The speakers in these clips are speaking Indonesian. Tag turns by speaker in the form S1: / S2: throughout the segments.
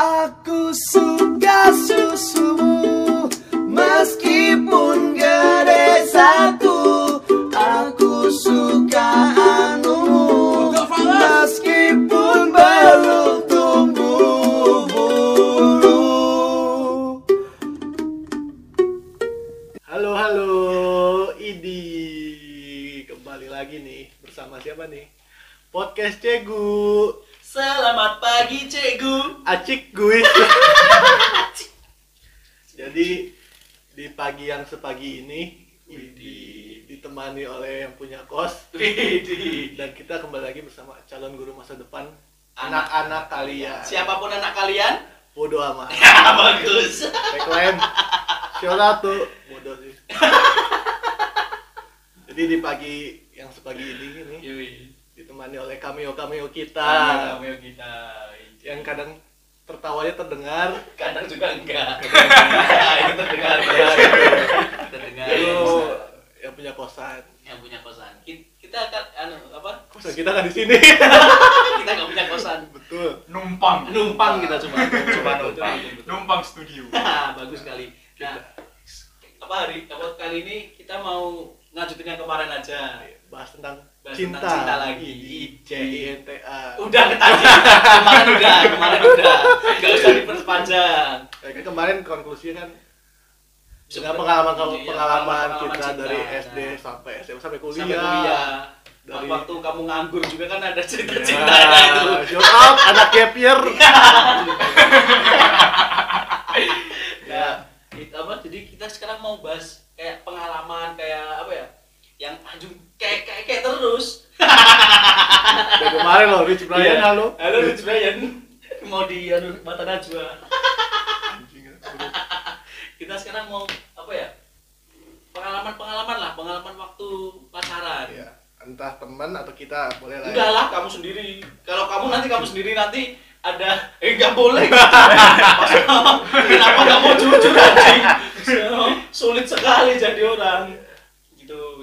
S1: Aku suka susumu Meskipun gede satu. Aku suka anumu Meskipun belum tumbuh bulu
S2: Halo halo Idi. Kembali lagi nih bersama siapa nih? Podcast Cegu
S3: Selamat pagi cikgu.
S2: Acik gue jadi di pagi yang sepagi ini Idi ditemani oleh yang punya kos.
S3: Widih.
S2: dan kita kembali lagi bersama calon guru masa depan
S3: Anak-
S2: anak-anak kalian.
S3: Siapa pun anak kalian?
S2: Bodoh amat.
S3: Ya bagus.
S2: Tagline Sholat tuh? Bodoh sih. Jadi di pagi yang sepagi ini ini ditemani oleh cameo cameo kita
S3: Cameo kita.
S2: Yang kadang tertawanya terdengar.
S3: Kadang juga enggak. Itu terdengar
S2: ya
S3: ya.
S2: itu
S3: Terdengar.
S2: Itu yang punya kosan.
S3: Yang punya kosan. Ki- Kita akan anu apa?
S2: Kosan kita kan di sini?
S3: Kita nggak punya kosan.
S2: Betul.
S4: Numpang.
S3: Numpang kita cuma. Cuma numpang.
S4: Numpang. Studio.
S3: Bagus sekali. Nah apa hari apa kali ini kita mau ngajutin yang kemarin aja
S2: bahas tentang
S3: Bahas
S2: cinta
S3: tentang cinta lagi.
S2: C I N T A
S3: udah tadi kemarin udah kemarin udah nggak usah diperpanjang
S2: Ya, kan kemarin konklusinya kan dengan pengalaman kamu
S3: iya,
S2: pengalaman
S3: pengalaman
S2: kita
S3: cinta.
S2: dari
S3: Nah.
S2: SD sampai SMA sampai kuliah,
S3: sampai kuliah
S2: Dari-
S3: waktu kamu nganggur juga kan ada cerita
S2: Ya,
S3: itu
S2: shout out anak gap year.
S3: ya itu apa jadi kita sekarang mau bahas kayak pengalaman kayak apa ya yang anjing kayak kayak kayak terus.
S2: Dari kemarin loh Rich Brian.
S3: Iya.
S2: halo.
S3: Halo Rich Brian. Mau di anu mata najwa.
S2: Buruk.
S3: kita sekarang mau apa ya pengalaman pengalaman lah pengalaman waktu pacaran.
S2: Ya entah teman atau kita boleh lah ya.
S3: enggak lah kamu sendiri. Kalau kamu nanti kamu sendiri nanti ada eh nggak boleh. Kenapa nggak mau jujur anjing? Sulit sekali jadi orang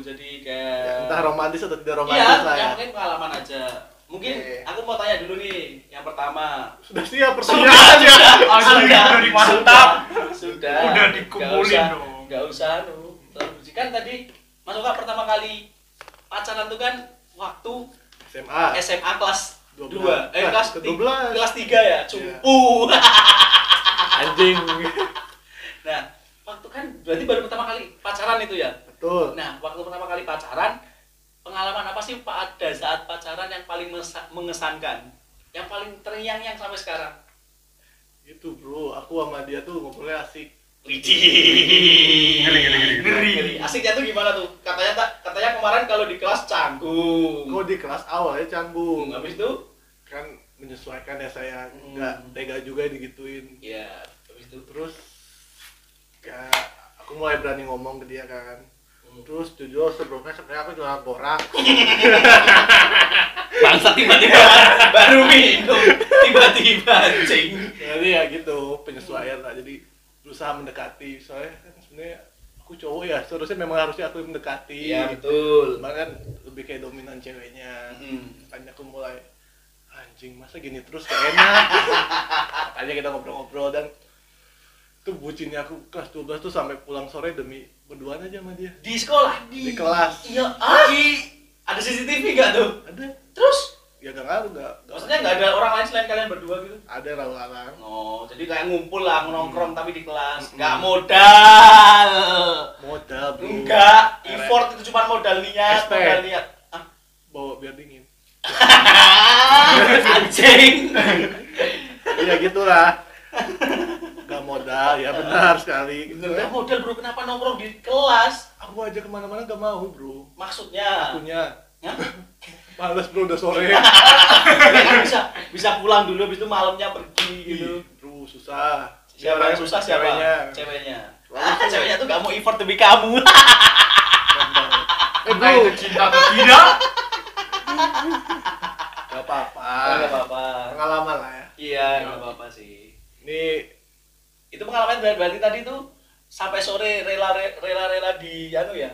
S3: jadi kayak
S2: Ya, entah romantis atau tidak
S3: iya
S2: romantis lah ya.
S3: yang penting pengalaman aja. Mungkin
S2: Oke.
S3: aku mau tanya dulu nih yang pertama.
S2: Sudah siap
S3: sudah
S2: pertanyaannya
S4: Anjing, udah dimantap.
S3: sudah.
S4: Udah
S3: Nggak
S4: dikumpulin
S3: usah-
S4: dong.
S3: nggak usah terus kan tadi Mas Oka pertama kali pacaran tuh kan waktu
S2: SMA
S3: SMA kelas
S2: 12.
S3: 2 eh
S2: Kelas
S3: kelas
S2: ke-12.
S3: 12 kelas 3 ya cupu
S2: anjing.
S3: Nah waktu kan berarti baru pertama kali pacaran itu ya
S2: betul
S3: nah waktu pertama kali pacaran pengalaman apa sih pada saat pacaran yang paling mengesankan yang paling terngiang-ngiang sampai sekarang
S2: itu bro aku sama dia tuh ngobrolnya asik
S3: Widih.
S4: Ngeri, ngeri, ngeri,
S3: Ngeri. Asiknya tuh gimana tuh? Katanya tak katanya kemarin kalau di kelas canggung.
S2: kok di kelas awalnya canggung
S3: Habis itu
S2: kan menyesuaikan ya saya
S3: Hmm.
S2: nggak tega juga digituin
S3: ya habis itu
S2: terus kayak aku mulai berani ngomong ke dia kan
S3: Hmm.
S2: Terus jujur sebelumnya sebenarnya aku jualan borak.
S3: Bangsa tiba-tiba baru minum. Tiba-tiba anjing.
S2: jadi ya gitu penyesuaian lah. Jadi berusaha mendekati. Soalnya kan sebenarnya aku cowok ya seharusnya memang harusnya aku yang mendekati.
S3: Iya betul.
S2: Cuman kan lebih kayak dominan ceweknya.
S3: Hmm.
S2: makanya aku mulai anjing masa gini terus gak enak? Makanya kita ngobrol-ngobrol dan itu bucinnya aku kelas 12 tuh sampai pulang sore demi berduaan aja sama dia.
S3: Di sekolah?
S2: Di kelas.
S3: Iya, ah, i- ada CCTV nggak tuh?
S2: ada.
S3: Terus?
S2: Ya gak ngaruh gak, gak
S3: maksudnya nggak ada orang lain selain kalian berdua gitu?
S2: ada lalu-lalang
S3: Oh, jadi kayak ngumpul lah nongkrong tapi di kelas. Nggak modal.
S2: modal bro.
S3: Enggak, effort itu cuma modal niat,
S2: ST.
S3: modal niat. Ah,
S2: bawa biar dingin.
S3: Anjing.
S2: ya gitulah. gak modal ya benar sekali
S3: Nggak modal bro, kenapa nongkrong di kelas?
S2: aku aja ke mana-mana gak mau bro
S3: Maksudnya?
S2: akunya
S3: Hah?
S2: males bro udah sore
S3: kan bisa bisa pulang dulu habis itu malamnya pergi gitu.
S2: Bro susah
S3: Siapa yang susah siapa?
S2: ceweknya
S3: Ceweknya. Ah, ceweknya tuh gak mau effort demi kamu.
S2: eh bro
S4: itu cinta atau tidak
S2: gak apa-apa
S3: Enggak apa-apa.
S2: pengalaman lah ya
S3: Iya, enggak apa-apa sih.
S2: ini
S3: Itu pengalaman berarti, berarti tadi tuh sampai sore rela rela rela di anu ya.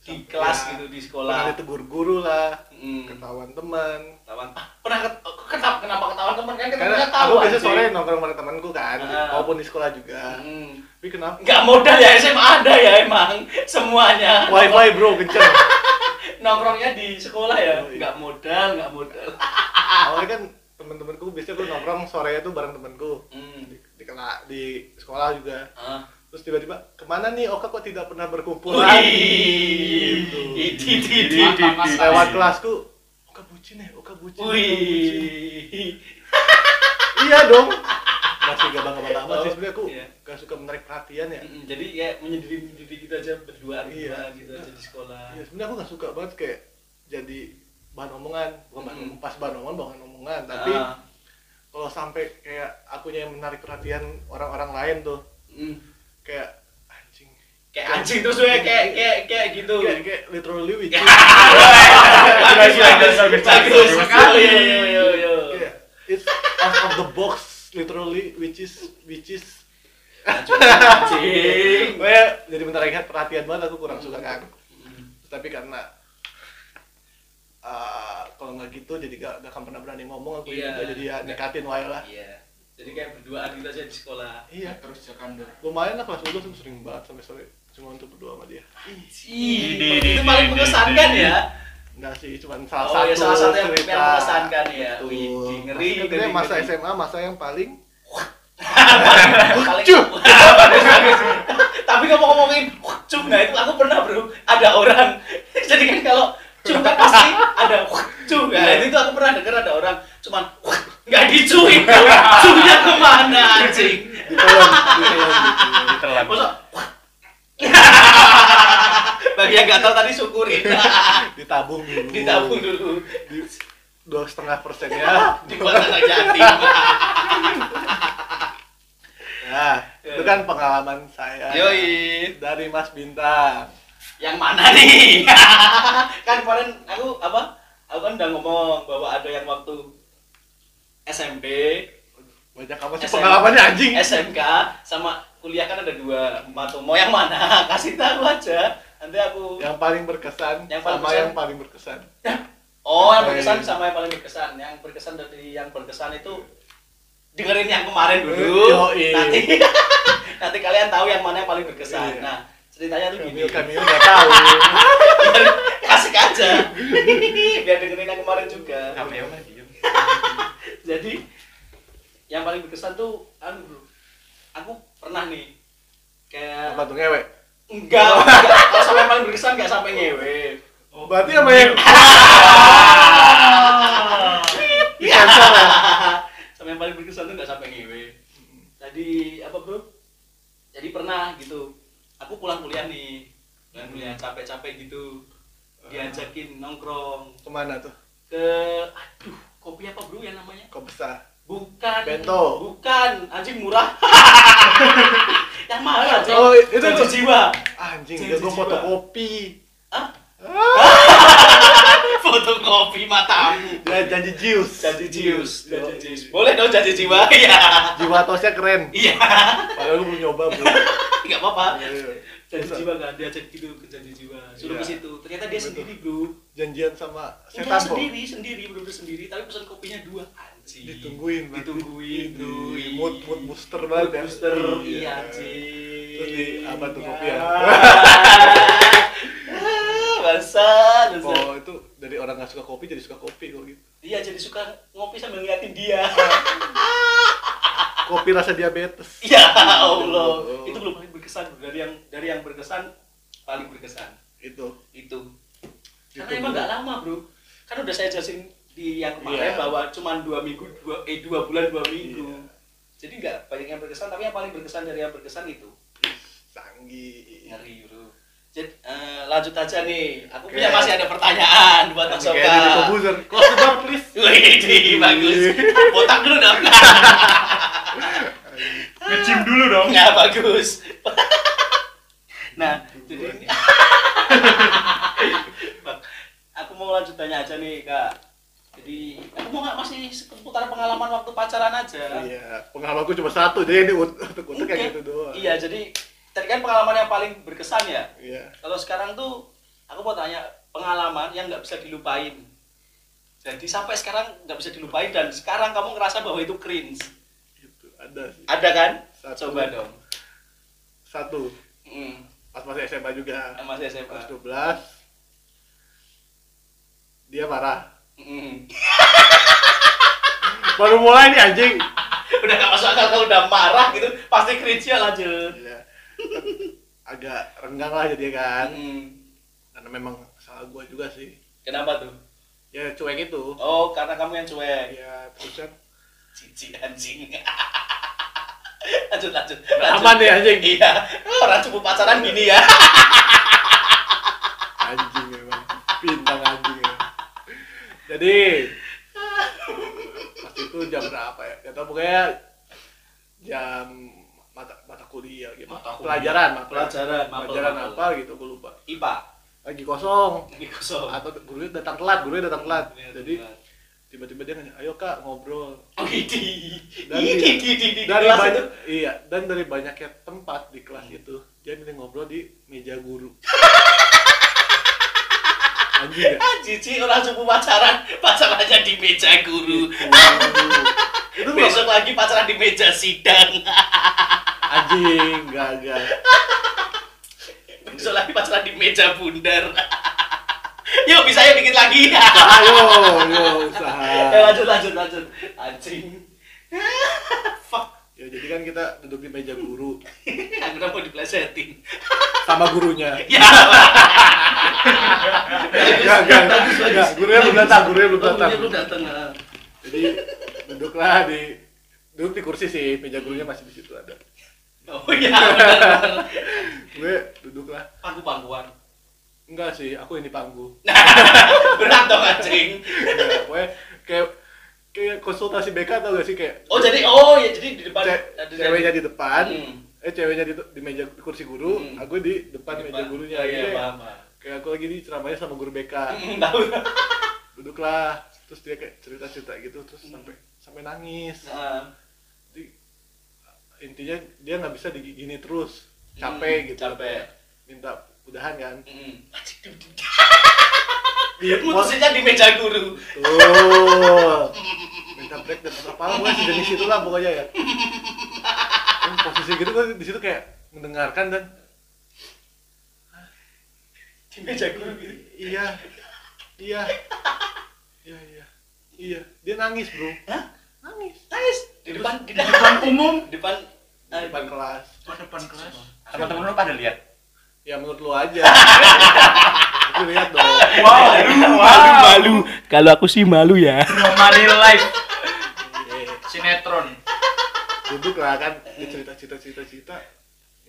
S3: Di
S2: Sampai
S3: kelas
S2: ya,
S3: gitu di
S2: pernah
S3: sekolah.
S2: ditegur guru lah
S3: Hmm.
S2: ketahuan teman
S3: Tawan. Ah, pernah ket- kenapa kenapa ketahuan teman kan
S2: karena
S3: temennya tahu
S2: aku biasa sore nongkrong sama temanku kan
S3: Ah.
S2: maupun di sekolah juga
S3: Hmm.
S2: tapi kenapa
S3: nggak modal ya SMA ada ya emang semuanya
S2: wifi bro kenceng
S3: nongkrongnya di sekolah ya
S2: Oh, iya.
S3: nggak modal nggak modal
S2: awalnya kan temen-temenku biasanya aku nongkrong sore itu bareng temenku
S3: hmm.
S2: Di, di, kela- di sekolah juga
S3: ah.
S2: terus tiba-tiba ke mana nih Oka kok tidak pernah berkumpul lagi gitu. Lewat kelasku Oka bucin ya Oka bucin Oka bucin."
S3: Wih.
S2: iya dong masih gak bangga bangga amat sih sebenarnya aku
S3: Iya.
S2: gak suka menarik perhatian ya
S3: Mm, Jadi ya menyendiri menyendiri kita aja berdua
S2: Iya.
S3: gitu aja di sekolah.
S2: Iya sebenarnya aku gak suka banget kayak jadi bahan omongan bukan bahan pas bahan omongan bahan omongan tapi
S3: Ah,
S2: kalau sampai kayak akunya yang menarik perhatian orang-orang lain tuh
S3: mm.
S2: kayak anjing.
S3: Kayak anjing terus gue kayak kayak kayak gitu.
S2: kayak, kayak literally is
S3: Bagus, bagus, sekali. Yo, yo,
S2: it's out of the box literally which is which is.
S3: Anjing.
S2: Pokoknya jadi menarik perhatian banget aku kurang suka kan. Tapi karena uh, kalau nggak gitu jadi gak, gak akan pernah berani ngomong aku
S3: Iya.
S2: juga jadi ya dekatin wae lah
S3: Iya. Jadi kayak berduaan gitu aja di sekolah.
S2: iya
S4: terus sekandar
S2: lumayan lah kelas 12 tuh sering banget sampai sore cuma untuk berdua sama dia
S3: Ih, itu paling mengesankan ya.
S2: enggak sih cuma salah
S3: Oh,
S2: satu
S3: ya, salah satu yang-
S2: cerita
S3: mengesankan ya. Wih, ngeri,
S2: Maksudnya
S3: ngeri,
S2: masa
S3: ngeri.
S2: SMA masa yang paling
S3: paling
S2: Cup.
S3: Tapi ngomong-ngomongin cum nah itu aku pernah bro ada orang jadi kan kalau cum kan pasti ada cum ya itu aku pernah dengar ada orang cuman nggak dicuin cumnya ke mana anjing?
S2: Ditelan.
S3: Bagi yang nggak tahu tadi syukurin.
S2: Ditabung dulu.
S3: Ditabung dulu.
S2: Dua setengah persennya.
S3: Dibuat anak yatim
S2: nah itu kan pengalaman saya.
S3: Yoi.
S2: Dari Mas Bintang
S3: yang mana nih? Kan kemarin aku apa? Aku kan udah ngomong bahwa ada yang waktu SMP
S2: banyak apa sih pengalamannya anjing?
S3: SMK sama kuliah kan ada dua empat. Tuh mau yang mana? Kasih tahu aja. Nanti aku
S2: yang paling berkesan
S3: Yang paling
S2: sama
S3: berkesan.
S2: yang paling berkesan.
S3: Oh yang
S2: Oh,
S3: berkesan
S2: iya.
S3: sama yang paling berkesan. Yang berkesan dari yang berkesan itu dengerin yang kemarin dulu.
S2: Yoi.
S3: nanti nanti kalian tahu yang mana yang paling berkesan.
S2: Iya.
S3: nah ceritanya tuh gini.
S2: Kamil nggak tahu.
S3: Asik aja. Biar dengerin yang kemarin juga.
S4: Cameo mah diem.
S3: Jadi yang paling berkesan tuh anu bro. Aku pernah nih kayak
S2: apa tuh ngewe
S3: enggak, enggak. kalau sampai paling berkesan enggak sampai ngewe
S2: berarti sama yang
S3: Iya.
S2: Cancel ya?
S3: sampai yang paling berkesan tuh enggak sampai ngewe tadi apa bro? Jadi pernah gitu aku pulang kuliah nih pulang kuliah capek-capek gitu diajakin nongkrong
S2: ke mana tuh
S3: ke aduh kopi apa bro yang namanya
S2: besar
S3: Bukan.
S2: Bento.
S3: Bukan, anjing murah. yang mahal anjing.
S2: Oh, itu tuh.
S3: jiwa.
S2: anjing dia gue fotokopi
S3: Hah? Fotokopi matamu.
S2: ya janji jius
S3: Janji jius, janji jius. Boleh dong janji jiwa. Iya.
S2: jiwa tosnya keren
S3: Iya.
S2: padahal gue belum nyoba bro
S3: Enggak apa-apa.
S2: Iya.
S3: Janji
S2: Masa?
S3: jiwa kan diajak gitu ke janji jiwa. Suruh
S2: Iya.
S3: ke situ. Ternyata dia
S2: Betul.
S3: sendiri, Bro.
S2: janjian sama
S3: Enggak
S2: setan kok
S3: sendiri, sendiri, bener-bener sendiri, tapi pesan kopinya dua. Anjing.
S2: ditungguin.
S3: Ditungguin, bro.
S2: Mood mood booster
S3: Mood
S2: banget ya.
S3: booster, iya anjing.
S2: Terus di apa tuh kopi ya?
S3: Bangsat, bangsat.
S2: oh itu dari orang nggak suka kopi jadi suka kopi kok gitu
S3: Dia jadi suka ngopi sambil ngeliatin dia.
S2: kopi rasa diabetes
S3: Ya Allah,
S2: Oh.
S3: itu belum paling berkesan dari yang dari yang berkesan paling berkesan
S2: itu
S3: itu. Karena
S2: Gitu,
S3: emang nggak lama bro. Kan udah saya jelasin di yang kemarin
S2: Iya.
S3: bahwa cuma dua minggu, dua eh dua bulan dua minggu.
S2: Iya.
S3: Jadi nggak banyak yang berkesan, tapi yang paling berkesan dari yang berkesan itu
S2: canggih
S3: ngeri bro. Jadi eh, lanjut aja nih. Aku
S2: Oke.
S3: punya masih ada pertanyaan buat Mas
S2: kayak di
S3: Soka.
S2: The door please
S3: Wih, bagus. Botak dulu dong.
S4: ngecim dulu dong
S3: Nggak bagus. nah, jadi aku mau lanjut tanya aja nih kak. Jadi aku mau nggak masih seputar pengalaman waktu pacaran aja.
S2: iya pengalamanku cuma satu jadi ini untuk untuk kayak
S3: Oke.
S2: gitu doang
S3: Iya, jadi tadi kan pengalaman yang paling berkesan ya.
S2: iya
S3: Kalau sekarang tuh aku mau tanya pengalaman yang nggak bisa dilupain. Jadi sampai sekarang nggak bisa dilupain dan sekarang kamu ngerasa bahwa itu cringe.
S2: Ada sih.
S3: Ada kan?
S2: Satu.
S3: Coba dong.
S2: Satu.
S3: Hmm.
S2: Pas masih SMA juga.
S3: Masih SMA.
S2: Kelas 12. Dia marah.
S3: Hmm.
S2: Baru mulai nih anjing.
S3: Udah gak masuk akal kalau udah marah gitu, pasti cringe ya lanjut.
S2: Ya. Kan agak renggang lah jadi kan.
S3: Hmm.
S2: Karena memang salah gua juga sih.
S3: Kenapa tuh?
S2: Ya cuek itu.
S3: Oh, karena kamu yang cuek.
S2: Ya terus kan
S3: Cici anjing. lanjut, lanjut, lanjut.
S2: Aman nih, anjing.
S3: Iya. Orang cukup pacaran gini ya.
S2: anjing memang bintang anjing ya. jadi pas itu jam berapa ya kata pokoknya jam mata mata kuliah gitu
S3: Mata kuliah.
S2: pelajaran mata-
S3: Pelajaran, mapel,
S2: pelajaran
S3: mapel.
S2: apa gitu gue lupa
S3: IPA.
S2: lagi kosong
S3: Ini kosong.
S2: atau gurunya datang telat gurunya datang telat jadi
S3: telat.
S2: Tiba-tiba dia nanya ayo kak ngobrol
S3: Oh, ini.
S2: Dan
S3: Ini
S2: di- dari banyak
S3: itu.
S2: iya dan dari banyaknya tempat di kelas itu dia milih ngobrol di meja guru anjing ya
S3: Cici orang cukup pacaran, pacarannya di meja guru.
S2: itu tuh
S3: Besok lagi pacaran di meja sidang.
S2: anjing gagal
S3: Besok lagi pacaran di meja bundar. Yuk bisa ya dikit lagi.
S2: ayo yo usaha
S3: Eh, lanjut lanjut lanjut. Anjing. Fuck.
S2: ya jadi kan kita duduk di meja guru
S3: Aku udah mau diplesetin.
S2: sama gurunya
S3: Ya.
S2: Enggak, enggak, enggak. Gurunya belum datang, gurunya belum datang.
S3: Gurunya belum datang. ah.
S2: jadi duduklah di duduk di kursi sih meja gurunya masih di situ ada
S3: Oh iya
S2: gue duduklah
S3: Pangku-pangkuan.
S2: Enggak sih aku yang di panggung
S3: Berat dong anjing.
S2: Enggak, pokoknya kayak kayak konsultasi BK tau gak sih kayak
S3: Oh jadi oh ya jadi di depan
S2: ce-
S3: ada
S2: ceweknya di depan
S3: Hmm.
S2: eh ceweknya di, di meja di kursi guru
S3: Hmm.
S2: aku di depan
S3: Di
S2: meja
S3: depan.
S2: gurunya
S3: Oh, iya,
S2: kayak-
S3: paham,
S2: kayak aku lagi di ceramahnya sama guru BK
S3: Hmm, Tahu.
S2: duduklah terus dia kayak cerita cerita gitu terus sampai sampai nangis
S3: Nah,
S2: Jadi, intinya dia nggak bisa digini terus
S3: Hmm,
S2: capek gitu
S3: capek.
S2: minta udahan kan
S3: hmm.
S2: Dia
S3: Mutusinnya di meja guru.
S2: tuh minta break dan apa pokoknya sejenis itulah pokoknya ya Kan posisi gitu gue di situ kayak mendengarkan dan
S3: Di meja guru gitu.
S2: iya iya iya iya iya dia nangis bro
S3: Hah?
S2: nangis
S3: Nangis di depan di
S4: depan umum.
S3: di depan
S2: di depan kelas
S4: Oh, depan kelas. Teman-teman lu pada lihat.
S2: Ya menurut lu aja. Itu lihat dong.
S4: Wow,
S3: malu malu. Kalau aku sih malu ya.
S4: Real life.
S2: Iya.
S4: Sinetron.
S2: duduk lah kan cerita cerita cerita cerita.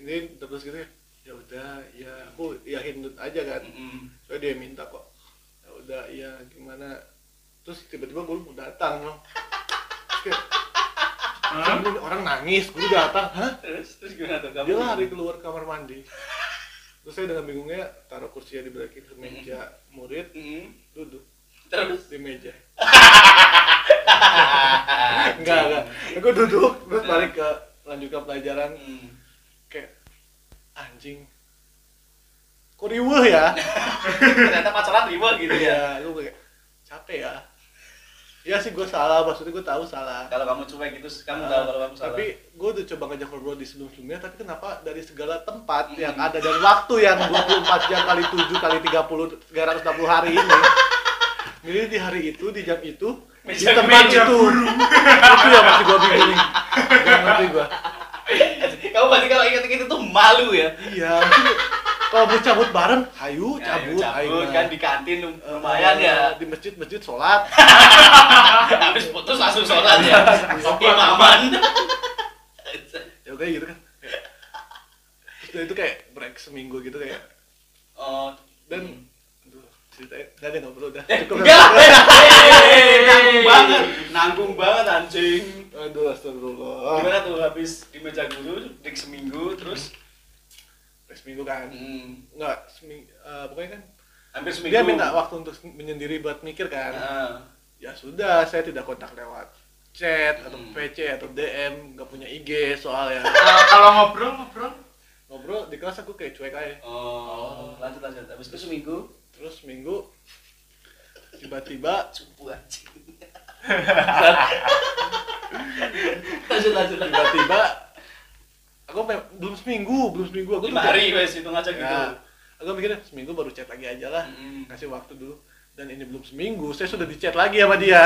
S2: Ini terus gitu ya. Ya udah ya aku ya hindut aja kan. So dia minta kok. Ya udah ya gimana. Terus tiba-tiba guru mau datang loh
S4: Hah?
S2: "Ini orang nangis guru datang. Hah?
S3: Terus terus gimana tuh? Kamu?
S2: dia lari keluar kamar mandi terus saya dengan bingungnya taruh kursinya di belakang ke meja murid
S3: Hmm.
S2: duduk.
S3: Terus?
S2: Di meja. Enggak enggak. Aku duduk terus balik ke lanjutkan pelajaran.
S3: Hmm.
S2: kayak anjing. Kok riweh ya?
S3: Ternyata pacaran riba gitu ya.
S2: ya lu kayak capek ya ya sih gue salah. Maksudnya gue tahu salah.
S3: Kalau kamu cuek gitu, kamu tahu kalau kamu salah.
S2: tapi gue udah coba ngajak ngobrol di sebelum sebelumnya tapi kenapa dari segala tempat yang ada dan waktu yang 24 jam kali 7 kali 30 360 hari ini milih di hari itu di jam itu di tempat itu. itu yang masih gue bingung gak ngerti gue
S3: kamu berarti kalau inget-inget itu malu ya.
S2: iya kalau mau cabut bareng hayu
S3: Ya,
S2: cabut,
S3: cabut
S2: ayo
S3: kan di kantin lumayan ya.
S2: di masjid masjid sholat
S3: Habis putus langsung sholat ya. Imaman.
S2: ya kayak gitu kan terus itu kayak break seminggu gitu kayak
S3: Oh,
S2: dan aduh, ceritanya nggak ada ngobrol udah
S3: Eh,
S2: cukup
S3: enggak. Eh, nanggung banget. Nanggung banget anjing.
S2: aduh astagfirullah
S3: Gimana tuh habis di meja guru, dik seminggu terus
S2: break seminggu kan
S3: hmm,
S2: nggak seminggu eh, pokoknya kan
S3: hampir seminggu.
S2: dia minta waktu untuk menyendiri buat mikir kan
S3: Nah,
S2: ya sudah saya tidak kontak lewat chat atau
S3: Hmm.
S2: PC atau DM nggak punya IG soalnya
S4: Nah, kalau ngobrol ngobrol
S2: ngobrol di kelas aku kayak cuek aja
S3: oh, lanjut lanjut. Habis itu seminggu.
S2: terus minggu tiba-tiba
S3: Cupu anjing. lanjut lanjut.
S2: tiba-tiba aku belum seminggu belum seminggu aku
S3: Lima hari wes hitung aja gitu.
S2: ya, aku mikirnya seminggu baru chat lagi aja lah
S3: Mm.
S2: kasih waktu dulu dan ini belum seminggu saya sudah di chat lagi sama dia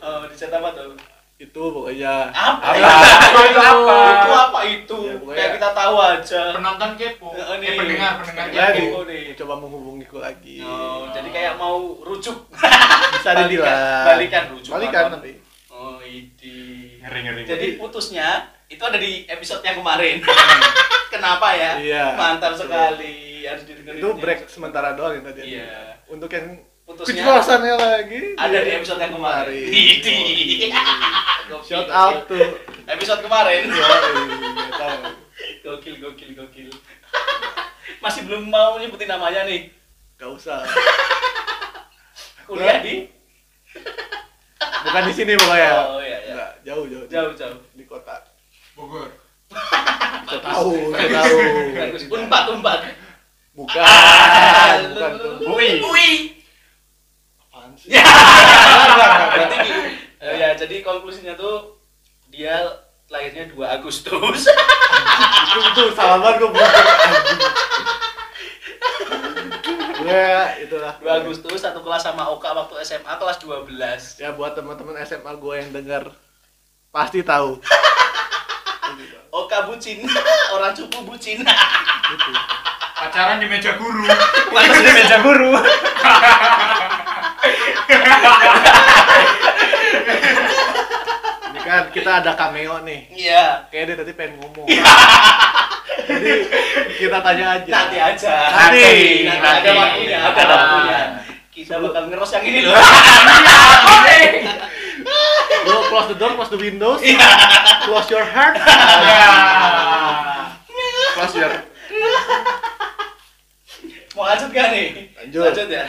S3: Oh, di chat apa tuh?
S2: itu pokoknya
S3: Apa?
S4: Apa? Itu apa?
S3: Itu apa itu?
S2: Ya, pokoknya-
S3: Kayak kita tahu aja.
S4: Penonton kepo.
S3: Eh, nih.
S4: Eh, pendengar, pendengar kepo.
S3: kepo nih.
S2: coba menghubungiku lagi
S3: Oh, jadi kayak mau rujuk.
S2: bisa
S3: Balikan-
S2: dibilang
S3: Balikan rujuk.
S2: balikan tapi
S3: Oh, idi.
S4: Ngeri ngeri.
S3: Jadi putusnya itu ada di episode yang kemarin. Kenapa ya?
S2: Iya.
S3: Mantap sekali. Harus didengerin.
S2: itu break sementara doang yang tadi
S3: Iya.
S2: untuk yang
S3: Putusnya
S2: kejelasannya lagi
S3: ada di episode yang kemarin. Idi. Gokil,
S2: shout out tuh
S3: Episode kemarin. Gokil, gokil, gokil. Masih belum mau nyebutin namanya nih.
S2: Gak usah
S3: Kuliah di
S2: bukan di sini pokoknya
S3: Oh, iya, iya.
S2: Nggak, jauh jauh
S3: jauh jauh.
S2: di kota
S4: Bogor.
S2: Tahu tahu.
S3: Unpad, unpad.
S2: bukan bukan tuh
S3: Ui. Ui.
S2: apaan sih
S3: Ya. Eh, ya, jadi konklusinya tuh dia lahirnya 2 Agustus.
S2: itu itu salah banget gue bukan ya itulah
S3: 2 Agustus satu kelas sama Oka waktu SMA kelas 12.
S2: ya buat teman-teman SMA gue yang dengar pasti tahu
S3: Oka bucin, orang cupu bucin.
S2: gitu
S4: Pacaran di meja guru.
S3: Panas
S4: di meja guru.
S2: ini kan kita ada cameo nih
S3: Iya.
S2: kayak dia tadi pengen ngomong jadi kita tanya aja
S3: Nanti aja.
S2: Nanti.
S3: Nanti ada
S4: Nanti.
S3: waktunya, ada waktunya. Kita bakal ngeros yang ini loh.
S2: Lo close the door, close the windows,
S3: Iya.
S2: close your heart,
S4: Ya.
S2: close your
S3: Mau lanjut gak nih?
S2: Lanjut.
S3: Lanjut ya.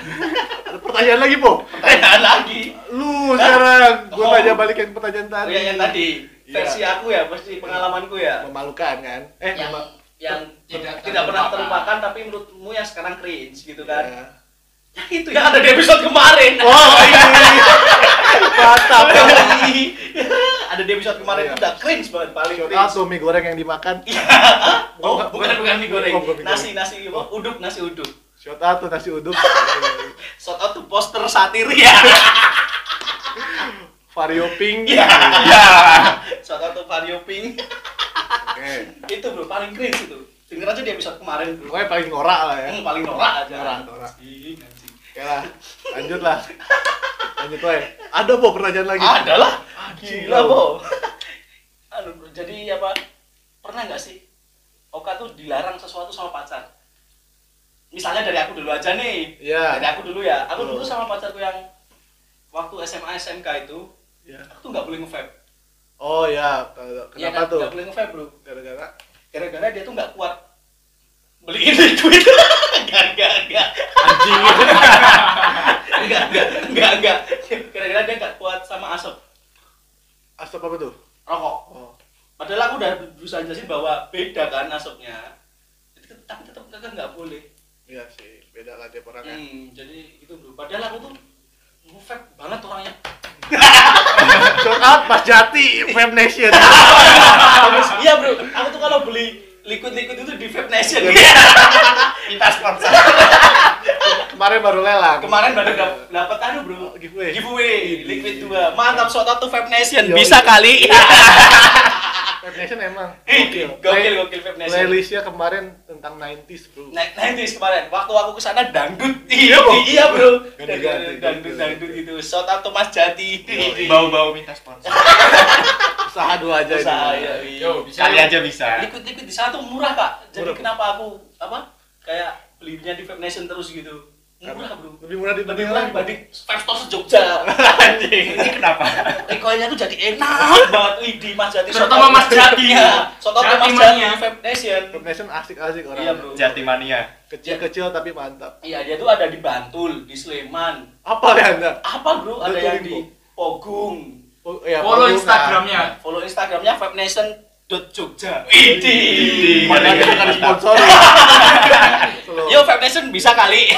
S2: Ada pertanyaan lagi, Po?
S3: Pertanyaan lagi.
S2: Lu sekarang, gua
S3: Oh.
S2: tanya balik yang pertanyaan
S3: Oh,
S2: tadi.
S3: yang, yang tadi
S2: Iya.
S3: versi aku ya, versi pengalamanku ya.
S2: Memalukan kan? Eh,
S3: Yang yang
S4: Tidak
S3: tidak, pernah
S4: terlupakan.
S3: terlupakan tapi menurutmu yang sekarang cringe gitu kan.
S2: Ya.
S3: Ya, itu yang ada di episode kemarin.
S2: Oh, ini. Mantap.
S3: ada di episode kemarin
S2: Iya.
S3: itu udah cringe banget paling
S2: Shout out mie goreng yang dimakan.
S3: Oh,
S2: Bukan-
S3: bukan mie goreng.
S2: Oh,
S3: Nasi nasi apa? Uduk nasi uduk.
S2: Shout out tuh nasi uduk.
S3: Shout out tuh poster satir ya.
S2: Vario pink.
S3: Iya.
S4: Ya.
S3: Shout out tuh Vario Pink.
S2: Oke.
S3: itu bro paling cringe itu. Denger aja di episode kemarin.
S2: Pokoknya paling norak lah ya.
S3: Yang paling norak aja.
S2: Norak, norak. Oke lah, lanjut lah. Lanjut woy. Ada po pertanyaan lagi.
S3: Ada lah.
S2: Gila,
S3: Gila, Bo. Aduh. Jadi apa? Pernah nggak sih Oka tuh dilarang sesuatu sama pacar? Misalnya dari aku dulu aja nih.
S2: Iya.
S3: Dari aku dulu ya. Aku dulu sama pacarku yang waktu SMA SMK itu,
S2: Ya.
S3: aku tuh nggak boleh nge-vape.
S2: Oh ya,
S3: Iya
S2: kenapa
S3: kan?
S2: tuh?
S3: Nggak boleh nge-vape, bro.
S2: Gara-gara
S3: Gara-gara dia tuh nggak kuat beliin liquid. Enggak, enggak, enggak.
S2: anjing.
S3: Enggak, enggak, enggak, enggak. Gara-gara dia nggak kuat sama asap
S2: Asap apa tuh?
S3: rokok.
S2: Oh.
S3: Padahal aku udah berusaha jelasin bahwa beda kan asapnya. Tapi- tetap kan nggak boleh.
S2: Iya sih, beda lah tiap orang kan.
S3: Hmm, jadi itu. Padahal aku tuh ngefab banget orangnya.
S2: Shout out Mas Jati, Fab Nation.
S3: Iya bro. Aku tuh kalau beli liquid-liquid itu di Vape Nation.
S4: Kita sponsor.
S2: Kemarin baru lelang.
S3: Kemarin baru dap- dapat anu bro.
S2: giveaway.
S3: Giveaway liquid 2. Mantap shot out to Vape Nation.
S2: Yoi.
S3: Bisa kali.
S2: Fab Nation emang
S3: gokil,
S2: Play-
S3: gokil Vape Nation.
S2: Playlistnya kemarin tentang 90s bro.
S3: Nah, nanti kemarin waktu aku ke sana dangdut. Iya, iya bro. Dangdut dangdut gitu. Shot out to Mas Jati.
S4: Bau-bau minta sponsor.
S2: Usaha dua aja
S3: Usaha, iya, iya.
S4: Yo, bisa kali aja bisa.
S3: liquid liquid di sana tuh murah kak jadi
S2: Murah.
S3: kenapa aku apa kayak belinya di Vape Nation terus gitu murah bro
S2: Lebih murah
S3: lebih
S2: dibanding
S3: murah dibanding Five Stars Jogja anjing
S4: Ini kenapa?
S3: recoilnya tuh jadi enak banget wih di Mas Jati
S4: Terutama Mas Jati.
S3: ya soto
S4: Jati
S3: Mas Jati
S4: mania.
S3: Vape Nation
S2: Fab Nation asik-asik orang.
S3: Iya, bro.
S4: Jatimania.
S2: Kecil-kecil tapi mantap.
S3: iya dia tuh ada di Bantul di Sleman
S2: Apa ya Anda?
S3: apa bro ada yang di Pogung
S2: Oh, ya,
S4: Follow. Instagramnya.
S3: follow Instagramnya Vape Nation dot Jogja. Idi.
S2: Padahal kita kan sponsori. Selalu
S3: Yo Vape Nation bisa kali.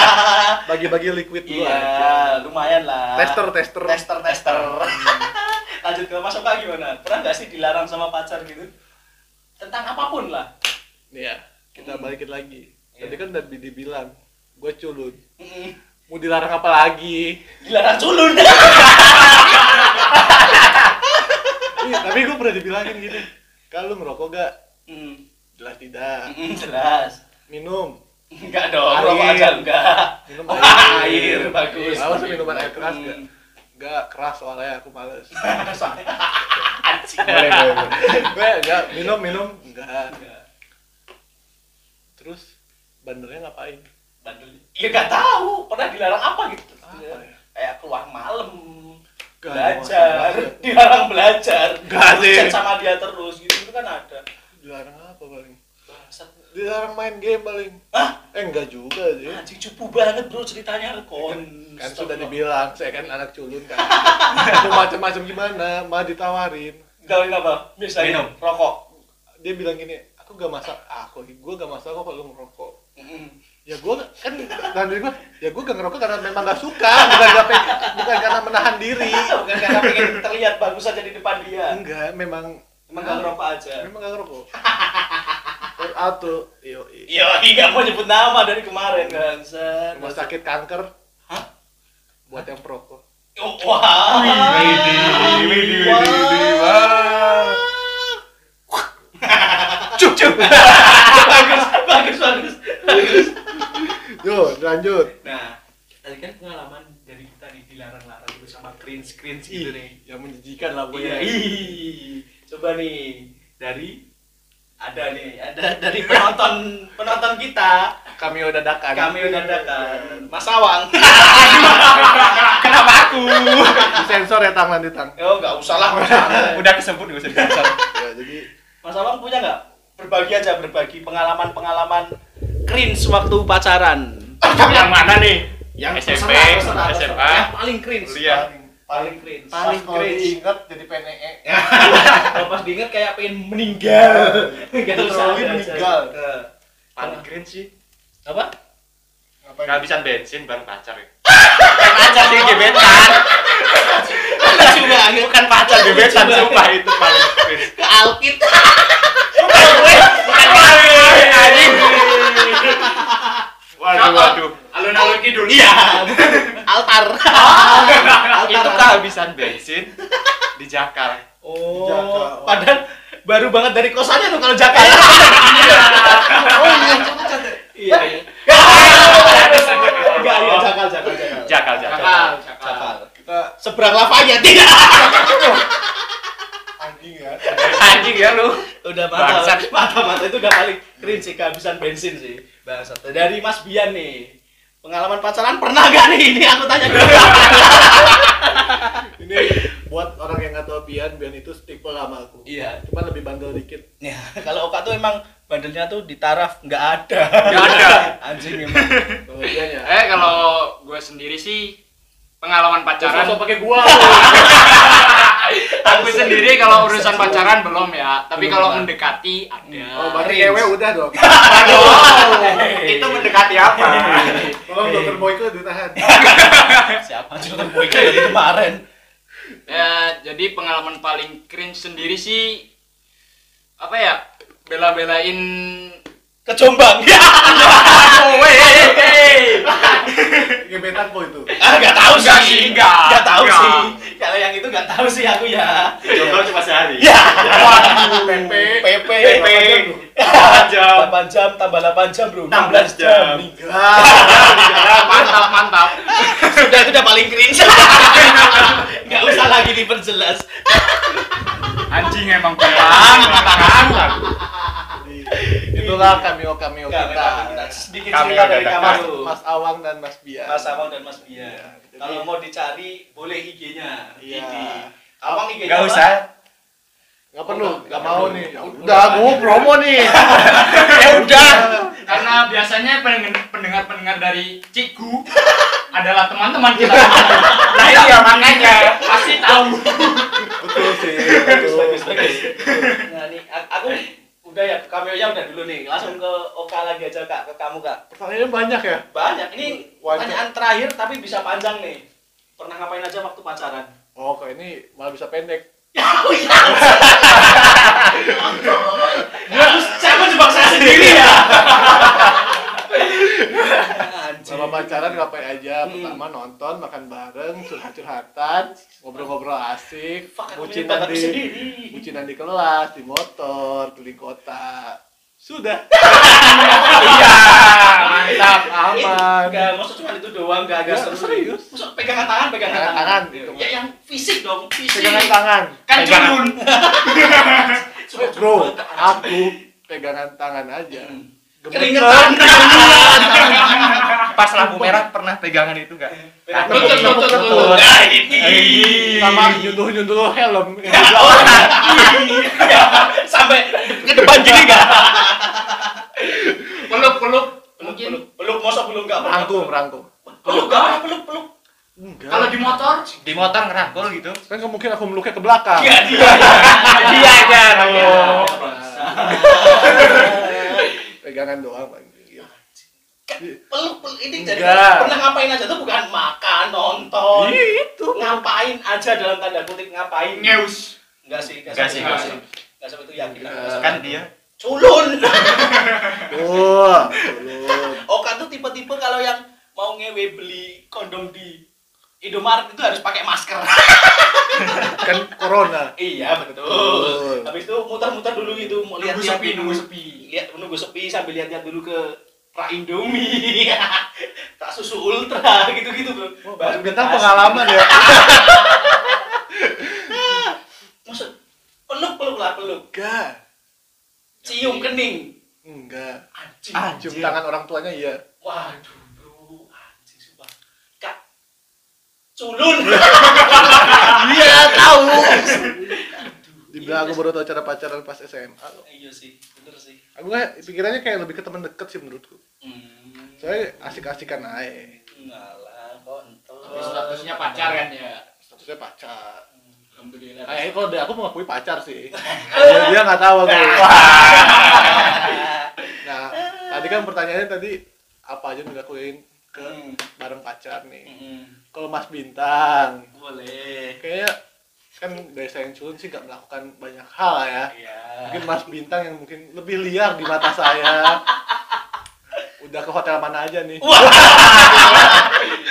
S2: bagi-bagi liquid dulu aja.
S3: iya, lumayan lah.
S2: Tester, tester.
S3: Tester, tester. Lanjut ke Mas Oka gimana? Pernah nggak sih dilarang sama pacar gitu? Tentang apa pun lah.
S2: Nih ya, kita
S3: Hmm.
S2: balikin lagi.
S3: Iya.
S2: Tadi kan udah dibilang, gue culun.
S3: Mm-mm.
S2: Mau dilarang apa lagi?
S3: Dilarang culun.
S2: Iya, tapi gue pernah dibilangin gini. Kalau ngerokok gak?
S3: Mm.
S2: Jelas tidak.
S3: Mm, jelas.
S2: Minum.
S3: Enggak dong,
S2: Air.
S3: rokok aja enggak.
S2: Minum
S3: Oh,
S2: air.
S3: air, bagus.
S2: Awas minuman air keras
S3: Hmm.
S2: gak? Gak keras soalnya aku males.
S3: Anjing.
S2: boleh, boleh, boleh. Gue gak, minum, minum. Enggak.
S3: Enggak.
S2: Terus, bandelnya ngapain?
S3: Bandel. Ya enggak tahu, pernah dilarang apa gitu.
S2: Apa ya?
S3: Kayak keluar malam.
S2: Gak,
S3: belajar, dilarang belajar. Terus
S2: sih.
S3: sama dia terus gitu itu kan ada.
S2: Dilarang apa paling?
S3: Bangsat.
S2: Dilarang main game paling.
S3: Hah?
S2: Eh enggak juga sih.
S3: Anjing cupu banget bro ceritanya kon.
S2: Kan sudah dibilang, saya kan anak culun kan. Mau macam-macam gimana, malah ditawarin.
S3: Gawain apa? Misalnya
S4: Minum.
S3: rokok.
S2: Dia bilang gini, aku gak masak, aku, gue gak masak kok kalau lu ngerokok.
S3: Mm-mm.
S2: Ya gue kan, dan dari gue, ya gue gak ngerokok karena memang gak suka, bukan, gak pengen, bukan karena menahan diri.
S3: Bukan karena pengen terlihat bagus aja di depan dia.
S2: Enggak, memang
S3: Emang gak ngerokok aja.
S2: Memang gak ngerokok. Auto, yo,
S3: Iya, nggak mau nyebut nama dari kemarin kan.
S2: Rumah sakit kanker
S3: Hah?
S2: buat yang perokok.
S3: Oh, Wah.
S4: Widih, widih, widih, widih, wah.
S3: Cuk cuk. bagus, bagus, bagus, bagus.
S2: Yo, lanjut.
S3: Nah, tadi kan pengalaman dari kita nih dilarang-larang gitu sama cringe cringe gitu nih.
S2: yang menjijikan lah
S3: Iya,
S2: pokoknya.
S3: ih. Coba nih dari ada nih, ada dari penonton penonton kita,
S2: Kami udah dadakan.
S3: kami udah dadakan Mas Awang.
S4: Kenapa aku?
S2: Sensor ya tangan di tang.
S3: Oh, nggak usah lah, nggak.
S4: Udah kesebut gak usah disensor.
S2: Ya, jadi
S3: Mas Awang punya nggak? Berbagi aja, berbagi pengalaman-pengalaman cringe waktu pacaran.
S4: Yang mana nih?
S3: Yang
S4: SMP. SMA,
S3: Yang paling cringe.
S4: kuliah.
S3: Paling cringe.
S2: paling kalau
S3: cringe.
S2: diingat jadi E. PNE.
S3: Kalau pas diinget kayak pengen meninggal. Nggak usah.
S2: meninggal.
S4: Paling keren sih.
S3: Apa?
S4: Kehabisan bensin bareng pacar ya. Pacar sih gebetan. Bukan pacar gebetan sumpah itu paling keren.
S3: Ke Alkit.
S4: Bukan kawin anjing. Waduh waduh.
S3: Alun-alun kidul. Iya. Altar.
S4: Itu kehabisan bensin di Jakar.
S3: Oh,
S2: Jakal.
S3: padahal baru banget dari kosannya tuh kalau Jakal.
S2: Oh iya,
S3: Iya. iya. Enggak, iya Jakal, Jakal, Jakal.
S4: Jakal Jakal.
S3: Jakal, Jakal.
S2: kita
S3: Seberang Lafayette tidak.
S2: anjing ya.
S4: Anjing ya lu.
S3: udah mantap mantap itu udah paling cringe sih kehabisan bensin sih bangsat dari Mas Bian nih pengalaman pacaran pernah gak nih ini aku tanya dulu
S2: Ini buat orang yang nggak tahu Bian, Bian itu tipe lama aku.
S3: iya
S2: Cuma lebih bandel dikit.
S3: ya kalau Oka tuh emang bandelnya tuh di taraf nggak ada
S4: Nggak ada.
S3: anjing emang
S2: Kalau Bian ya.
S5: Eh kalau gue sendiri sih pengalaman pacaran
S2: Sosok pakai gua.
S5: aku sendiri kalau urusan pacaran belum ya tapi
S3: Belum
S5: kalau mendekati ada
S2: Oh, berarti ewe udah dong.
S4: Itu mendekati apa?
S2: Tolong dokter Boyko ditahan.
S3: siapa dokter Boyke dari kemarin
S5: ya jadi pengalaman paling cringe sendiri sih apa ya bela-belain
S3: ke Jombang
S2: Gebetan po itu.
S3: ah tahu
S5: Enggak
S3: sih.
S5: sih, enggak.
S3: nggak tahu
S5: Enggak.
S3: sih. Kalau yang itu nggak tahu sih aku ya.
S4: Jombang cuma sehari.
S3: ya.
S2: PP.
S3: PP
S4: PP.
S3: 8 jam 8 jam. Tambah 8 jam bro. 16 jam.
S5: mantap mantap.
S3: Sudah itu udah paling cringe nggak usah lagi diperjelas.
S5: Anjing emang kurang kurang
S2: Itulah cameo cameo
S3: Nggak,
S2: kita.
S3: kita sedikit
S4: Kami
S3: cerita dari
S2: Mas, Mas Awang dan Mas Bian.
S3: Mas Awang dan Mas Bia
S2: jadi-
S3: kalau mau dicari boleh IG-nya
S2: Iya.
S3: Awang IG-nya
S4: Gak usah.
S2: Nggak perlu,
S3: Nggak
S2: nggak mau
S3: perlu.
S2: nih.
S3: Udah.
S2: Udah, gua promo nih.
S3: ya udah
S5: karena biasanya pendengar pendengar dari Cikgu adalah teman-teman kita
S4: Nah iya makanya.
S5: pasti tahu
S2: Betul sih.
S3: bagus
S2: Betul.
S3: bagus bagus nah ini ceweknya udah dulu nih. Langsung ke Oka lagi aja kak, ke kamu kak.
S2: Pertanyaannya banyak ya.
S3: Banyak. Ini
S2: Wajar.
S3: pertanyaan terakhir tapi bisa panjang nih. Pernah ngapain aja waktu pacaran?
S2: Oh, kayak ini malah bisa pendek.
S3: Oh iya. Harus saya menjebak saya sendiri ya.
S2: Selama pacaran ngapain aja?
S3: Hmm.
S2: Pertama nonton, makan bareng, curhat-curhatan, ngobrol-ngobrol asik, bucinan di bucinan di kelas, di motor, keliling kota. Sudah.
S5: Iya, mantap.
S2: Aman.
S3: Enggak, maksud cuma itu doang, enggak agak
S2: Ya,
S3: seru.
S2: serius.
S3: Maksud pegangan tangan, pegangan tangan.
S2: tangan, gitu.
S3: Ya yang fisik dong, fisik.
S2: Pegangan tangan.
S5: Kan culun.
S3: Cuma-
S2: Bro, aku pegangan tangan aja.
S3: Hmm.
S2: Gemeter.
S3: Keringetan.
S4: Pas lampu merah pernah pegangan itu enggak?
S3: Pegangan.
S5: Betul, betul, betul, betul.
S3: Nah, ini.
S2: Sama nyunduh-nyunduh helm.
S3: iya. Sampai ke depan gini enggak?
S5: Peluk, peluk.
S3: Peluk,
S5: Mungkin
S3: peluk, peluk, masa belum enggak?
S2: Rangkum, rangkum.
S3: Peluk, enggak? Peluk, peluk.
S2: Enggak.
S5: kalau di motor,
S4: Di motor ngerangkul gitu.
S2: kan nggak mungkin aku meluknya ke belakang.
S3: Iya, dia.
S4: Iya aja.
S2: Oh.
S3: Bangsa.
S2: Pegangan doang Bang. Iya.
S3: peluk peluk ini jadi
S2: Enggak.
S3: pernah ngapain aja tuh bukan makan nonton
S2: Iya, itu.
S3: ngapain aja dalam tanda kutip ngapain
S5: ngeus.
S3: enggak sih enggak sih
S4: sih,
S3: enggak sih enggak sampai itu yakin.
S4: Kan dia
S3: culun
S2: Tuh, belum.
S3: Oka tuh tipe-tipe kalau yang mau ngewe beli kondom di Indomaret itu harus pakai masker
S2: Kan corona.
S3: iya betul habis itu muter-muter dulu gitu mau
S5: Nunggu
S3: lihat-lihat
S5: sepi,
S3: dulu.
S5: nunggu sepi.
S3: lihat menunggu sepi sambil lihat-lihat dulu ke Pra Indomie tak susu ultra gitu-gitu bro
S2: Baru bintang
S3: kasih.
S2: pengalaman ya.
S3: maksud peluk peluk lah peluk
S2: Enggak.
S3: cium kening
S2: Enggak.
S3: anjing
S2: Cium tangan orang tuanya iya.
S3: waduh bro anjing sumpah kak culun
S2: Iya, tahu. Dibilang aku baru tahu cara pacaran pas SMA. loh.
S3: iya sih bener sih
S2: Aku kayak pikirannya kayak lebih ke teman deket sih menurutku.
S3: hmm
S2: Soalnya asik-asikan aja.
S3: ngalah kontol
S5: Tapi statusnya pacar kan ya.
S2: Statusnya pacar.
S5: Alhamdulillah.
S2: Kayaknya kalau dari aku mengakui pacar sih. dia dia nggak tahu aku. Nah, tadi kan pertanyaannya tadi apa aja yang dilakuin ke
S3: Hmm.
S2: bareng pacar nih.
S3: Hmm,
S2: Kalau Mas Bintang,
S3: boleh
S2: kayaknya kan dari saya yang culun sih nggak melakukan banyak hal ya.
S3: iya
S2: Mungkin Mas Bintang yang mungkin lebih liar di mata saya. Udah ke hotel mana aja nih?
S3: wah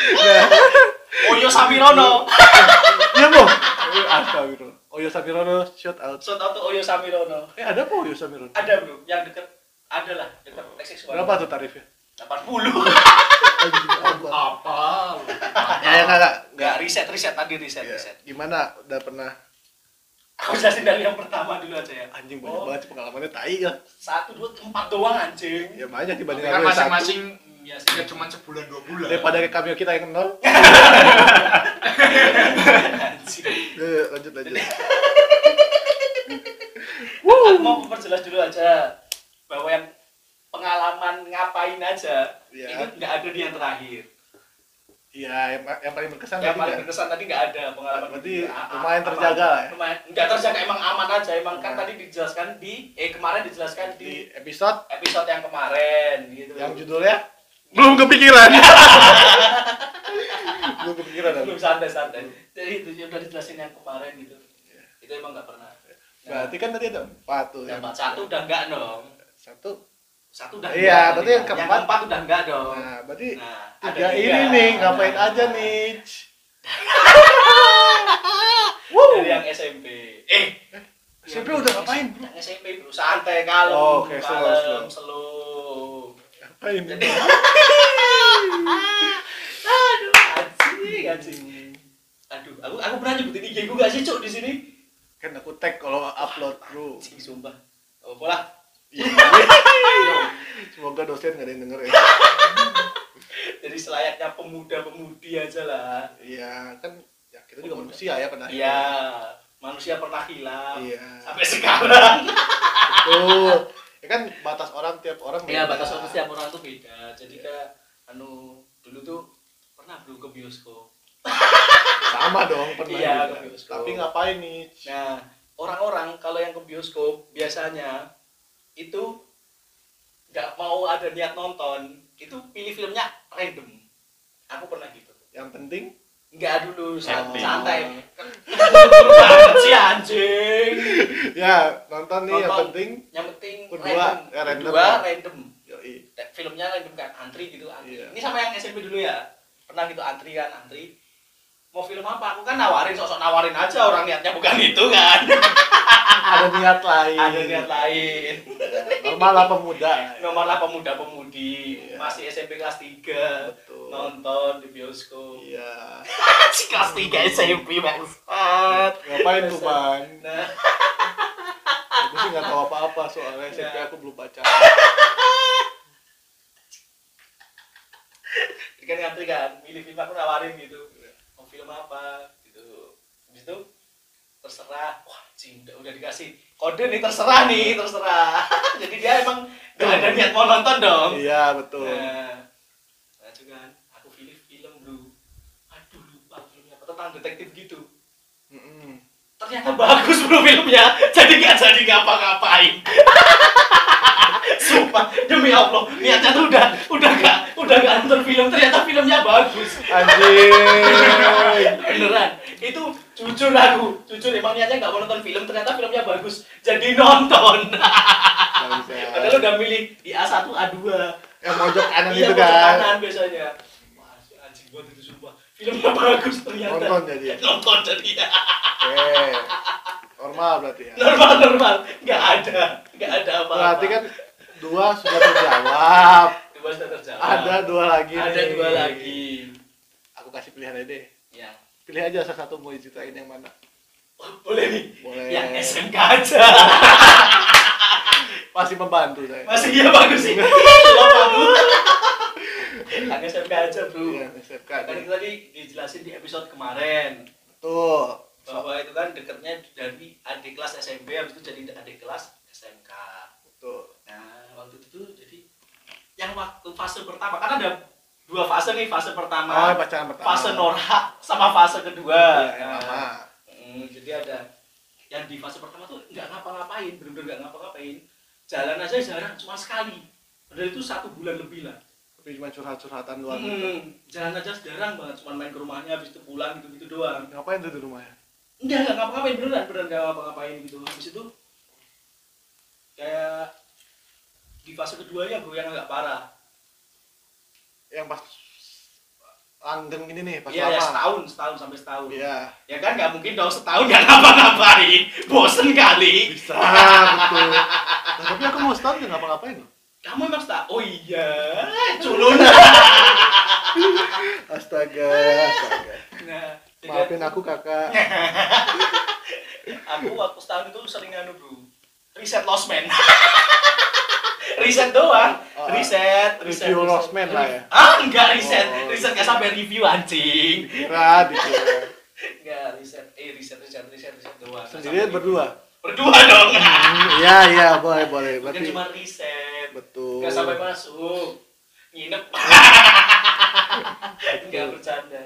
S2: Nah,
S3: Oyo Samirono
S2: Iya bu. Astagfirullah. Oyo Samirono shout out.
S3: shout out to Oyo Samirono
S2: Eh ada apa Oyo Samirono?
S3: ada bro yang deket ada lah deket One.
S2: Berapa tuh tarifnya?
S3: 80
S2: Anjing, apa? Ya ya nggak nggak
S3: Enggak, riset, riset tadi riset,
S2: Ya,
S3: riset.
S2: Gimana? Udah pernah
S3: Aku jelasin dari yang pertama dulu aja ya.
S2: anjing banyak
S3: Oh.
S2: banget sih pengalamannya tai ya.
S3: Satu, dua, empat doang anjing.
S2: Ya banyak dibanding
S5: Kan masing-masing
S3: Iya
S5: ya cuma sebulan dua bulan.
S2: Daripada cameo kita yang nol.
S3: Anjing.
S2: Ya, lanjut lanjut.
S3: Aku mau memperjelas dulu aja bahwa yang pengalaman ngapain aja
S2: Iya.
S3: itu nggak ada di yang terakhir.
S2: Iya, yang, yang paling berkesan
S3: yang
S2: tadi
S3: paling
S2: nggak?
S3: berkesan tadi nggak ada pengalaman.
S2: Berarti
S3: Ah, ah,
S2: lumayan terjaga lah ya?
S3: Lumayan, nggak terjaga emang aman aja. Emang kan
S2: Nah.
S3: tadi dijelaskan di eh kemarin dijelaskan
S2: di
S3: di
S2: episode
S3: episode yang kemarin gitu.
S2: yang judulnya belum kepikiran. belum kepikiran.
S3: belum santai santai. Jadi itu yang udah dijelasin yang kemarin gitu. Itu emang nggak pernah.
S2: Berarti kan tadi ada empat tuh.
S3: yang
S2: yang-
S3: satu udah enggak dong.
S2: Satu.
S3: Satu udah
S2: Iya, berarti
S3: tadi
S2: yang keempat-
S3: yang keempat udah enggak dong.
S2: Nah, berarti
S3: Nah,
S2: tiga
S3: ada
S2: ini nih ngapain
S3: Nah.
S2: aja nih?
S3: Dari yang SMP. Eh,
S2: SMP udah ngapain?
S3: yang SMP bro santai kalem,
S2: Oh, oke, slow,
S3: kalem,
S2: slow.
S3: slow.
S2: Ngapain?
S3: Jadi Aduh, anjing, anjing. Aduh, aku aku pernah nyebutin IG gue gak sih, Cuk, di sini?
S2: Kan aku tag kalau upload, Bro.
S3: Sumpah. Oh, pola.
S2: Semoga dosen nggak ada yang denger ya.
S3: Jadi selayaknya pemuda-pemudi aja lah.
S2: Iya, kan ya kita juga manusia ya akhirnya.
S3: Iya, manusia pernah hilang.
S2: Iya.
S3: Sampai sekarang.
S2: Betul. Ya kan batas orang tiap orang
S3: Iya,
S2: beda.
S3: batas waktu setiap orang tuh beda. Jadi kayak anu dulu tuh pernah belum ke bioskop.
S2: sama dong pernah
S3: Iya,
S2: juga.
S3: ke bioskop.
S2: Tapi ngapain nih?
S3: Nah, orang-orang kalau yang ke bioskop biasanya itu nggak mau ada niat nonton itu pilih filmnya random. Aku pernah gitu.
S2: Yang penting
S3: nggak dulu
S4: Happy.
S3: santai. Banget sih anjing.
S2: Ya nonton nih yang
S3: Nonton.
S2: penting
S3: yang penting
S2: Kedua,
S3: random.
S2: ya, random.
S3: kedua random.
S2: yoi.
S3: Filmnya random kan antri gitu antri.
S2: Iya.
S3: ini sama yang SMP dulu ya. Pernah gitu antri kan antri mau film apa? Aku kan nawarin sosok nawarin aja. Orang niatnya bukan itu kan?
S2: Ada niat lain.
S3: Ada niat lain.
S2: Normal lah pemuda.
S3: Nomor lah pemuda pemudi
S2: Iya.
S3: masih SMP kelas 3
S2: betul.
S3: Nonton di bioskop.
S2: Iya.
S3: Si kelas 3 SMP bangsat.
S2: Ngapain tuh ban
S3: nah.
S2: Aku sih nggak tahu apa-apa soalnya SMP
S3: Iya.
S2: aku belum baca
S3: kan ngantri kan? Milih film aku nawarin gitu film apa gitu. Habis itu terserah wah cinta udah dikasih kode nih terserah nih terserah. Jadi dia emang gak ada niat mau nonton dong.
S2: Iya betul.
S3: Nah nah itu kan aku pilih film bro. Aduh lupa filmnya apa tentang detektif gitu.
S2: Mm-mm.
S3: ternyata bagus bro filmnya. Jadi gak jadi ngapa-ngapain. Sumpah demi allah niatnya tuh udah udah gak udah gak nonton film ternyata bagus.
S2: Anjing.
S3: Beneran. Itu jujur aku. Jujur emang niatnya nggak mau nonton film ternyata filmnya bagus. Jadi nonton. Padahal udah milih di A1 A2
S2: yang mojok kanan
S3: iya
S2: itu kan.
S3: kanan biasanya. Wah anjing buat itu sumpah. Filmnya bagus ternyata.
S2: Nonton jadi ya?
S3: nonton jadi ya.
S2: Oke. Normal berarti ya?
S3: Normal normal. Nggak ada. Nggak ada apa-apa.
S2: Berarti kan dua sudah terjawab
S3: dua sudah terjawab.
S2: Ada dua lagi
S3: ada
S2: nih.
S3: dua lagi.
S2: Aku kasih pilihan aja deh.
S3: Ya.
S2: Pilih aja salah satu mau diceritain yang mana.
S3: Oh, boleh nih.
S2: Boleh.
S3: Yang SMK aja.
S2: Masih membantu saya
S3: masih iya bagus sih. Aku yang SMK aja bro
S2: Iya, SMK
S3: kan itu tadi dijelasin di episode kemarin.
S2: Tuh
S3: bahwa itu kan deketnya dari adik kelas SMP habis itu jadi adik kelas SMK
S2: tuh
S3: nah waktu itu tuh yang waktu fase pertama kan ada dua fase nih fase
S2: oh
S3: pertama
S2: pacaran pertama.
S3: fase norak sama fase kedua.
S2: Yang
S3: Nah,
S2: lama.
S3: mm, jadi ada yang di fase pertama tuh nggak ngapa-ngapain bener-bener nggak ngapa-ngapain. Jalan aja jarang cuma sekali. Padahal itu satu bulan lebih lah.
S2: Tapi cuma curhat-curhatan doang. Gitu.
S3: Hmm, jalan aja jarang banget cuma main ke rumahnya habis itu pulang gitu gitu doang.
S2: Ngapain tuh di rumahnya?
S3: Enggak enggak ngapa-ngapain beneran beneran enggak ngapa-ngapain gitu. Habis itu kayak di fase keduanya yang agak parah.
S2: Yang pas langgeng ini nih pas
S3: iya ya
S2: lama.
S3: setahun setahun sampai setahun.
S2: Iya.
S3: Ya kan nggak mungkin dong setahun nggak ngapa-ngapain. Bosen kali.
S2: Bisa betul. Nah, tapi aku mau setahun nggak ngapa-ngapain?
S3: Kamu emang setahun oh iya culun.
S2: Astaga astaga.
S3: Nah
S2: maafin aku kakak.
S3: Aku waktu setahun itu sering anu bro riset lost man riset doang.
S2: Oh,
S3: riset riset
S2: review Man lah ya?
S3: ah enggak riset.
S2: Oh.
S3: riset nggak sampai review anjing.
S2: Dikira dikira.
S3: Enggak riset. Eh riset riset riset riset doang. Nggak sampai
S2: berdua?
S3: Berdua dong.
S2: Hmm, iya iya boleh boleh.
S3: Bukan
S2: berarti
S3: cuma riset.
S2: betul.
S3: Nggak sampai masuk. Nginep. Enggak bercanda.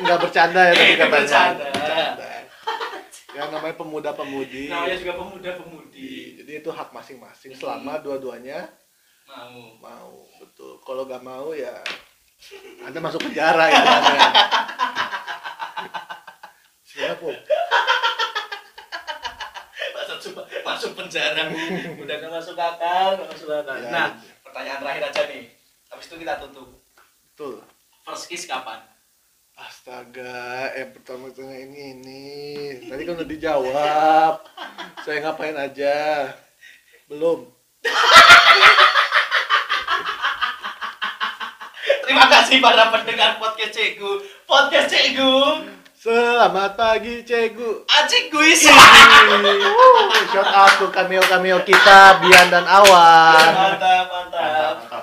S2: Nggak bercanda ya tadi
S3: Eh,
S2: katanya.
S3: bercanda.
S2: bercanda ya namanya pemuda pemudi
S3: namanya juga pemuda pemudi
S2: jadi itu hak masing-masing selama dua-duanya
S3: mau.
S2: mau betul. Kalau nggak mau ya anda masuk penjara ya siapa
S3: coba masuk penjara. Udah nggak masuk akal nggak masuk akal.
S2: Ya,
S3: nah
S2: iya.
S3: pertanyaan terakhir aja nih. Habis itu kita tutup.
S2: Betul.
S3: First kiss kapan
S2: astaga yang pertama tanya ini ini. Tadi kan udah dijawab. Saya ngapain aja? Belum.
S3: Terima kasih para pendengar podcast Cegu. Podcast Cegu.
S2: Selamat pagi cegu.
S3: Acik guys
S2: Shout out to cameo cameo kita Bian dan Awan.
S3: Mantap mantap